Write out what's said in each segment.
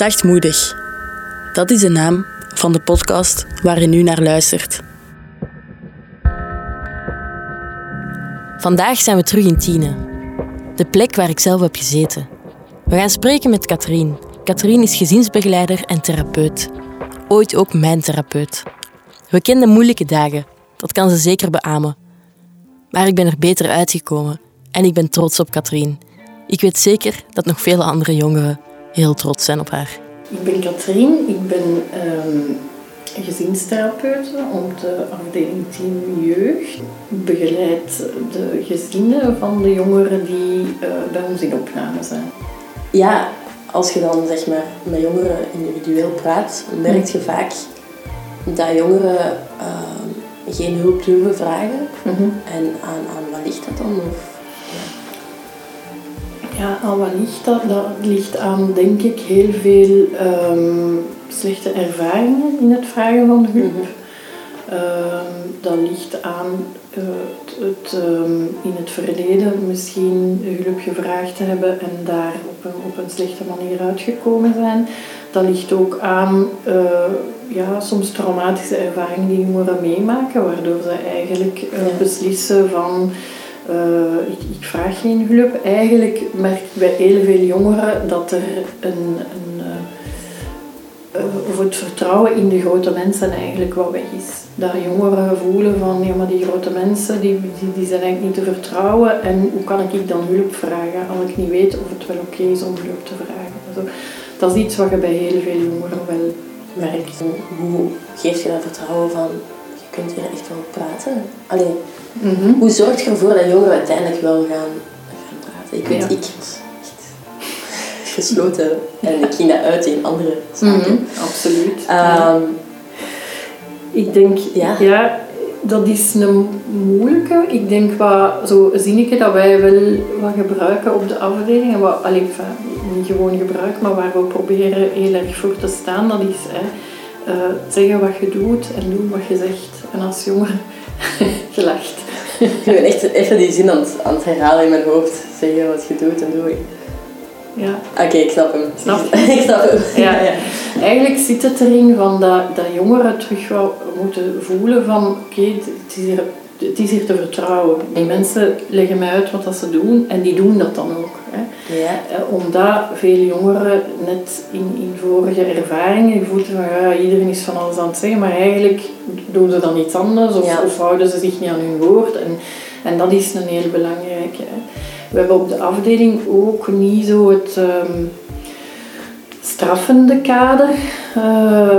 Zachtmoedig. Dat is de naam van de podcast waar je nu naar luistert. Vandaag zijn we terug in Tiene, de plek waar ik zelf heb gezeten. We gaan spreken met Katrien. Katrien is gezinsbegeleider en therapeut. Ooit ook mijn therapeut. We kenden moeilijke dagen, dat kan ze zeker beamen. Maar ik ben er beter uitgekomen en ik ben trots op Katrien. Ik weet zeker dat nog vele andere jongeren heel trots zijn op haar. Ik ben Katrien, ik ben um, gezinstherapeute op de afdeling Team Jeugd. Ik begeleid de gezinnen van de jongeren die uh, bij ons in opname zijn. Ja, als je dan zeg maar, met jongeren individueel praat, merk je vaak dat jongeren uh, geen hulp durven vragen. Mm -hmm. En aan, aan wat ligt dat dan? Of ja, aan wat ligt dat? Dat ligt aan, denk ik, heel veel um, slechte ervaringen in het vragen van hulp. Mm um, dat ligt aan uh, het, het um, in het verleden misschien hulp gevraagd te hebben en daar op een, op een slechte manier uitgekomen zijn. Dat ligt ook aan uh, ja, soms traumatische ervaringen die jongeren meemaken, waardoor ze eigenlijk uh, ja. beslissen van uh, ik, ik, vraag geen hulp. Eigenlijk merk ik bij heel veel jongeren dat er een, een uh, of het vertrouwen in de grote mensen eigenlijk wel weg is. Dat jongeren voelen van, ja maar die grote mensen die, die, die zijn eigenlijk niet te vertrouwen en hoe kan ik dan hulp vragen als ik niet weet of het wel oké is om hulp te vragen. Also, dat is iets wat je bij heel veel jongeren wel merkt. Hoe geef je dat vertrouwen van kunt hier echt wel praten. Alleen, mm -hmm. hoe zorg je ervoor dat jongeren uiteindelijk wel gaan, gaan praten? Ik weet, ja. ik was echt gesloten en ik ging dat uit in andere zaken. Mm -hmm. Absoluut. Um, ik denk, ja. ja, dat is een moeilijke. Ik denk wat, zo zinnetje dat wij wel wat gebruiken op de afdeling. En wat, allee, niet gewoon gebruiken, maar waar we proberen heel erg voor te staan, dat is hè, uh, zeggen wat je doet en doen wat je zegt. En als jongen gelacht. Ik ben echt even die zin aan het, aan het herhalen in mijn hoofd. Zeggen wat je doet en doe. Ja. Oké, okay, ik snap hem. Snap ik snap hem. Ja, ja. Eigenlijk zit het erin van dat, dat jongeren terug wel moeten voelen van oké, okay, het, is hier, het is hier te vertrouwen. Die mensen leggen mij uit wat dat ze doen en die doen dat dan ook. Hè. Ja. Uh, omdat veel jongeren net in, in vorige ervaringen voelen van ja, iedereen is van alles aan het zeggen, maar eigenlijk doen ze dan iets anders of, ja. of houden ze zich niet aan hun woord. En, en dat is een heel belangrijke. Hè. We hebben op de afdeling ook niet zo het um, straffende kader uh,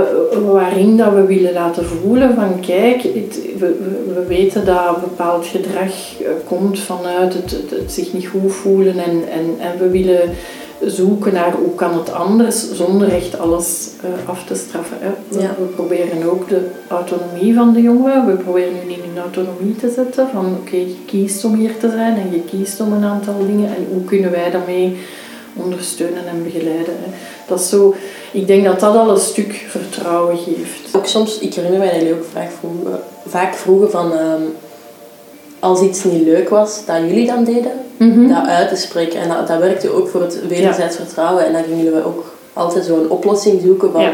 waarin dat we willen laten voelen van kijk, het, we, we, weten dat bepaald gedrag uh, komt vanuit het, het, het, zich niet goed voelen en, en, en we willen zoeken naar hoe kan het anders zonder echt alles uh, af te straffen. Hè. We, ja. we, proberen ook de autonomie van de jongeren, we proberen nu in autonomie te zetten van oké, okay, je kiest om hier te zijn en je kiest om een aantal dingen en hoe kunnen wij daarmee ondersteunen en begeleiden. Hè. Dat is zo, ik denk dat dat al een stuk vertrouwen geeft. Ook soms, ik herinner mij dat jullie ook vaak vroegen, vaak vroegen van um, als iets niet leuk was, dat jullie dan deden, mm -hmm. dat uit te spreken. En dat, dat werkte ook voor het wederzijds ja. vertrouwen. En dan gingen jullie ook altijd zo'n oplossing zoeken van ja.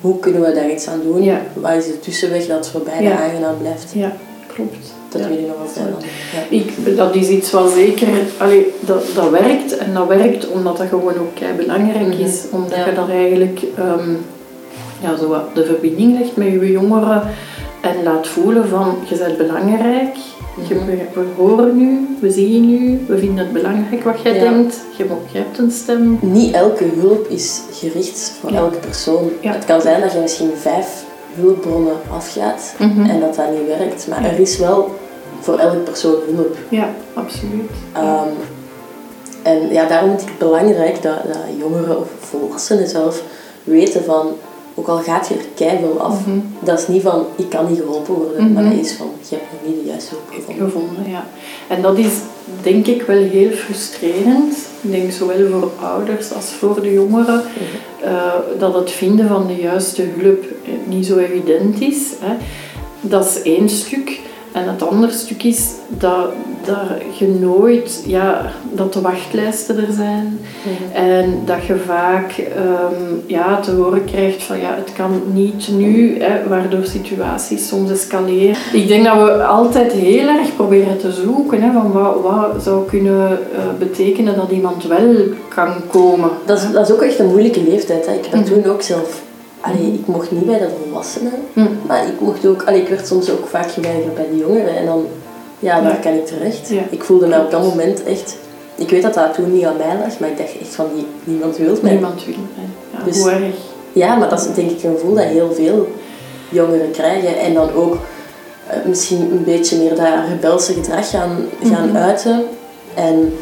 hoe kunnen we daar iets aan doen? Ja. Wat is de tussenweg dat voor beide aangenaam blijft? Ja, klopt. Dat ja. weet ik nog wel ja. ik, Dat is iets wat zeker, allee, dat, dat werkt. En dat werkt omdat dat gewoon ook kei belangrijk mm -hmm. is. Omdat je dan eigenlijk um, ja, zo wat de verbinding legt met je jongeren. En laat voelen van, je bent belangrijk. Je, we, horen nu, we zien nu, we vinden het belangrijk wat jij ja. denkt. Je, je, hebt een stem. Niet elke hulp is gericht voor elke persoon. Het kan zijn dat je misschien vijf hulpbronnen afgaat mm -hmm. en dat dat niet werkt. Maar er is wel voor elke persoon hulp. Ja, absoluut. Um, en ja, daarom vind ik het belangrijk dat, dat jongeren of volwassenen zelf weten van, ook al gaat je er keihard af, mm -hmm. dat is niet van, ik kan niet geholpen worden, mm -hmm. maar dat is van, je hebt nog niet gevonden. gevonden ja. En dat is denk ik wel heel frustrerend. Ik denk zowel voor ouders als voor de jongeren, -hmm. uh, dat het vinden van de juiste hulp niet zo evident is. Hè. Dat is één stuk. En het andere stuk is dat dat je nooit, ja, dat de wachtlijsten er zijn. En dat je vaak ehm, ja, te horen krijgt van ja, het kan niet nu, hè, waardoor situaties soms escaleren. Ik denk dat we altijd heel erg proberen te zoeken hè, van wat, wat zou kunnen uh, betekenen dat iemand wel kan komen. Dat is, dat is ook echt een moeilijke leeftijd. Hè. Ik heb dat toen ook zelf Allee, ik mocht niet bij de volwassenen, maar ik mocht ook, allee, ik werd soms ook vaak geweigerd bij de jongeren. En dan, ja, waar kan ik terecht? Ik voelde me op dat moment echt, ik weet dat dat toen niet aan mij lag, maar ik dacht echt van, die, niemand wil mij. Niemand wil mij. Ja, dus, hoe erg. Ja, maar dat is denk ik een gevoel dat heel veel jongeren krijgen. En dan ook uh, misschien een beetje meer dat rebelse gedrag gaan, gaan mm -hmm. uiten. En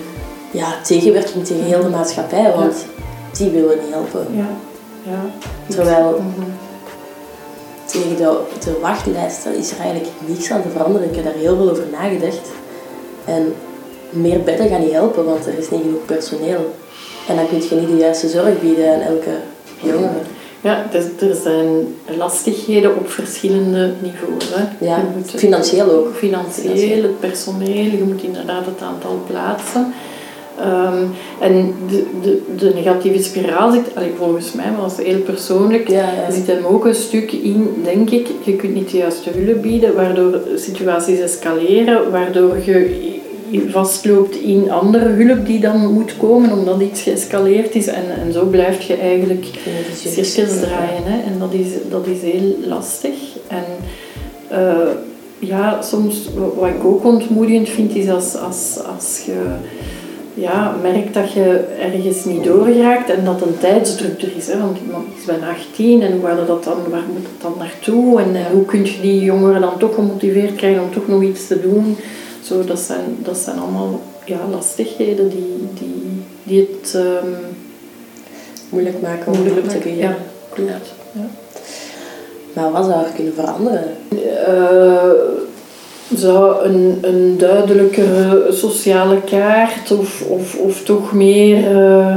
ja, tegenwerking tegen heel de maatschappij, want die willen niet helpen. Ja. Ja. Terwijl tegen de, de wachtlijsten is er eigenlijk niks aan te veranderen. Ik heb daar heel veel over nagedacht. En meer bedden gaan niet helpen, want er is niet genoeg personeel. En dan kun je niet de juiste zorg bieden aan elke jongere. Ja, er, er zijn lastigheden op verschillende niveaus. Hè. Ja, financieel ook. Financieel, het personeel, je moet inderdaad het aantal plaatsen. Um, en de, de, de, negatieve spiraal zit, allee, volgens mij, maar dat is heel persoonlijk, ja, ja. zit hem ook een stuk in, denk ik, je kunt niet de juiste hulp bieden, waardoor situaties escaleren, waardoor je vastloopt in andere hulp die dan moet komen omdat iets geëscaleerd is en, en zo blijf je eigenlijk cirkels draaien. Hè? En dat is, dat is heel lastig. En uh, ja, soms, wat ik ook ontmoedigend vind, is als, als, als je ja, merkt dat je ergens niet doorgeraakt en dat een tijdsdruk er is. Hè? Want iemand is bijna 18 en waar, dat dan, waar moet het dan naartoe? En uh, hoe kun je die jongeren dan toch gemotiveerd krijgen om toch nog iets te doen? Zo, dat, zijn, dat zijn allemaal ja, lastigheden die, die, die het um, moeilijk maken om moeilijk te Ja, klopt. Ja. Maar wat zou er kunnen veranderen? Uh, zou een, een duidelijkere sociale kaart of, of, of toch meer. Uh,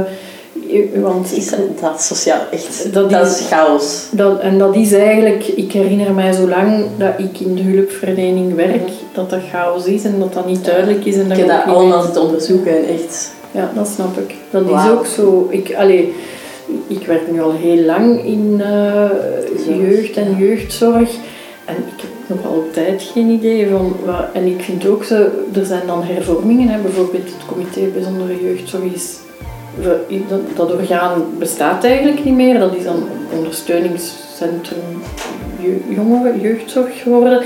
want is dat sociaal echt? Dat, dat is, chaos. Dat, en dat is eigenlijk, ik herinner mij zo lang dat ik in de hulpverlening werk, dat dat chaos is en dat dat niet duidelijk is. En dat je dat allemaal onderzoeken, echt. Ja, dat snap ik. Dat is ook zo. Ik, allee, ik werk nu al heel lang in uh, jeugd en jeugdzorg. En ik heb nog altijd geen idee van wat. En ik vind ook zo, er zijn dan hervormingen, hè, bijvoorbeeld het Comité Bijzondere Jeugdzorg is. Dat, dat orgaan bestaat eigenlijk niet meer, dat is dan ondersteuningscentrum jongeren, jeugdzorg geworden.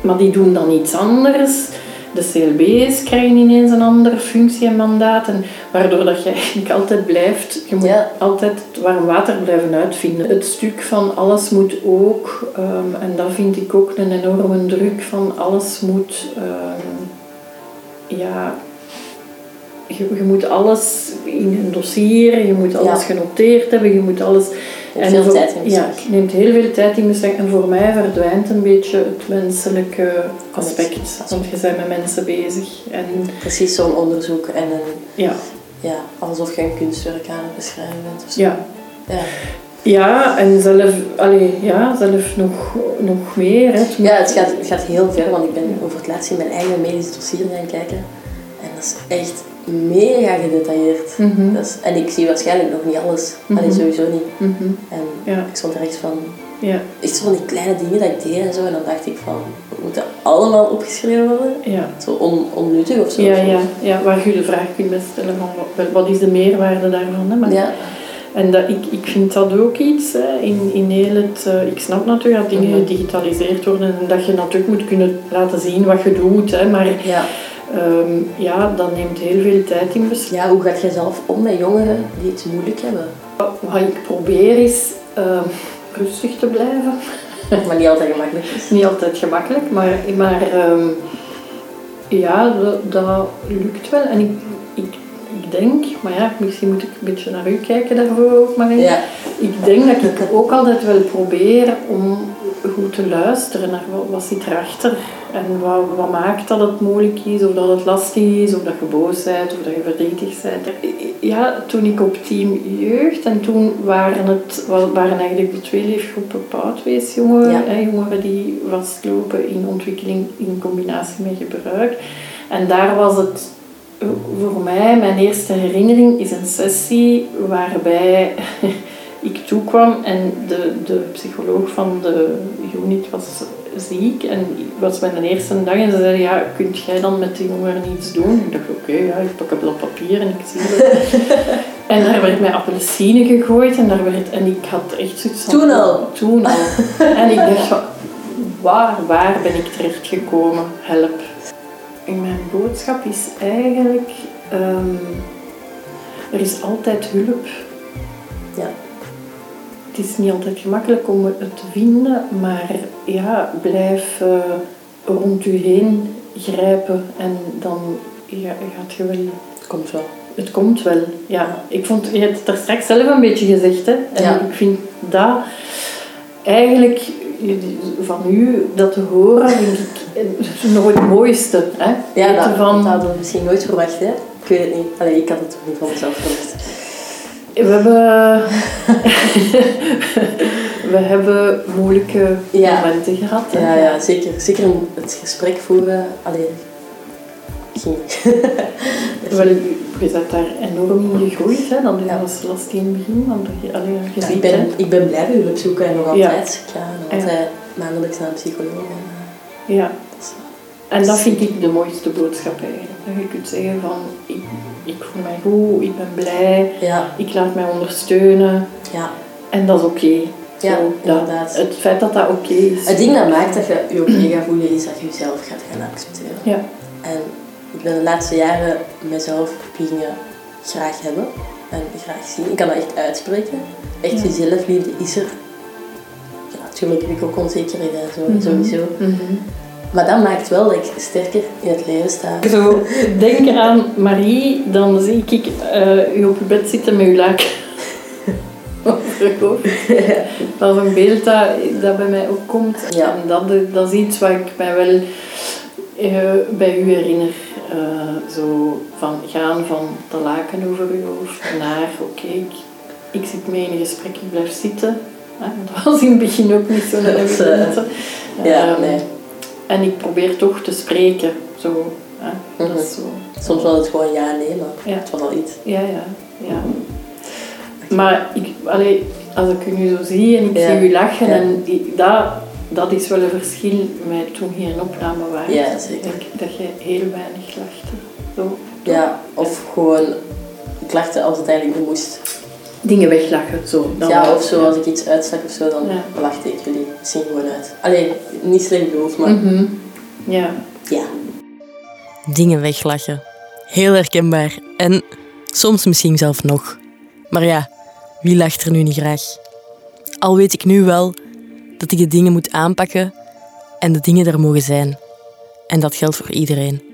Maar die doen dan iets anders de CLB's krijgen ineens een andere functie en mandaat. En waardoor dat je eigenlijk altijd blijft, je moet altijd het warm water blijven uitvinden. Het stuk van alles moet ook, um, en dat vind ik ook een enorme druk van alles moet, um, ja, je, je, moet alles in een dossier, je moet alles genoteerd hebben, je moet alles en veel tijd in Ja, het neemt heel veel tijd in beslag. En voor mij verdwijnt een beetje het menselijke aspect. Want je bent met mensen bezig. En Precies zo'n onderzoek en een, ja. Ja, alsof je een kunstwerk aan het beschrijven bent. Of zo. Ja. ja. Ja, en zelf, ja, zelf nog, nog meer. Hè. Het ja, het gaat, het gaat heel ver, want ik ben over het laatst in mijn eigen medisch dossier gaan kijken. En dat is echt mega gedetailleerd. Mm en ik zie waarschijnlijk nog niet alles. Mm -hmm. sowieso niet. Mhm. En ja. ik stond er echt van... Ja. Echt van die kleine dingen dat ik deed en zo. En dan dacht ik van, moeten allemaal opgeschreven worden? Ja. Zo on, onnuttig of zo. Ja, ja, ja, waar je de vraag kunt stellen van, wat, is de meerwaarde daarvan? Hè? Maar, ja. En dat, ik, ik vind dat ook iets, hè, in, in heel het... Uh, ik snap natuurlijk dat dingen mhm. gedigitaliseerd worden en dat je natuurlijk moet kunnen laten zien wat je doet. Hè, maar ja. Um, ja, dat neemt heel veel tijd in beslag. Ja, hoe gaat jij zelf om met jongeren die het moeilijk hebben? Wat ik probeer is uh, rustig te blijven. Maar niet altijd gemakkelijk is. niet altijd gemakkelijk, maar, maar um, ja, dat, dat, lukt wel. En ik, ik, ik denk, maar ja, misschien moet ik een beetje naar u kijken daarvoor ook maar Ja. Ik denk dat ik ook altijd wel probeer om goed te luisteren naar wat, wat zit erachter en wat, wat maakt dat het moeilijk is, of dat het lastig is, of dat je boos bent, of dat je verdrietig bent. Ja, toen ik op team jeugd, en toen waren het waren eigenlijk de twee leefgroepen paardweesjongeren, Ja. hè, jongeren die vastlopen in ontwikkeling in combinatie met gebruik. En daar was het voor mij, mijn eerste herinnering is een sessie waarbij ik toekwam en de, de psycholoog van de unit was ziek en ik was mijn eerste dag en ze zei, ja, kunt jij dan met die jongeren iets doen? Ik dacht, oké, ja, ik pak een blad papier en ik zie het. en daar werd mij appelsine gegooid en, daar werd, en ik had echt zoiets van... Toen al? Toen al. en ik dacht, waar, waar ben ik terechtgekomen? Help. En mijn boodschap is eigenlijk, um, er is altijd hulp. Ja het is niet altijd gemakkelijk om het te vinden, maar ja, blijf uh, rond u heen grijpen en dan ja, gaat je wel. Het komt wel. Het komt wel, ja. Ik vond, je hebt het daar straks zelf een beetje gezegd, hè. En ja. ik vind dat eigenlijk van u dat te horen, denk ik, nog het mooiste. Hè? Ja, dat, van... dat hadden we misschien nooit verwacht, hè. Ik weet het niet. Allee, ik had het niet van mezelf verwacht. We hebben, we hebben moeilijke momenten gehad. Ja, ja, zeker. Zeker het gesprek voeren. Alleen ging Wel, je bent daar enorm in gegroeid. Hè? Dat ja. was lastig in het begin. Want je, allee, je ja, ik, ben, ik ben blijven hulp zoeken en nog altijd. Ik ga altijd maandelijks naar een psycholoog. En, uh, ja. En dat vind ik de mooiste boodschap eigenlijk. Dat je kunt zeggen van, ik, ik voel mij goed, ik ben blij, ja. ik laat mij ondersteunen. Ja. En dat is oké. Okay. Ja, inderdaad. Het feit dat dat oké is. Het ding dat maakt dat je je oké okay gaat voelen, is dat je jezelf gaat gaan accepteren. Ja. En ik ben de laatste jaren mezelf dingen graag hebben en graag zien. Ik kan dat echt uitspreken. Echt ja. zelfliefde is er. Ja, natuurlijk heb ik ook onzekerheden en zo, mm sowieso. Mm maar dat maakt wel dat ik sterker in het leven sta. Zo, denk aan Marie, dan zie ik uh, u op je bed zitten met uw laken Dat is een beeld dat, dat bij mij ook komt. Ja. En dat, dat is iets wat ik mij wel uh, bij u herinner. Uh, zo van gaan van de laken over uw hoofd naar oké, ik, ik zit mee in een gesprek, ik blijf zitten. Dat was in het begin ook niet zo dat, dat Ja, nee. En ik probeer toch te spreken. Zo, hè? dat is mhm. zo. Soms wel het gewoon ja, nee, maar ja. het was al iets. Ja, ja, ja. Maar ik, allee, als ik u nu zo zie en ik zie u lachen, en die, dat, dat is wel een verschil met toen geen opname waren. Ja, zeker. dat je heel weinig lachte. Zo. Ja, of gewoon ik lachte als het eigenlijk moest dingen weglachen. Zo. Dan ja, of zo, als ik iets uitstak of zo, dan lachte ik jullie misschien gewoon uit. Alleen, niet slecht bedoeld, maar... Mhm. Ja. Ja. Dingen weglachen. Heel herkenbaar. En soms misschien zelf nog. Maar ja, wie lacht er nu niet graag? Al weet ik nu wel dat ik de dingen moet aanpakken en de dingen er mogen zijn. En dat geldt voor iedereen.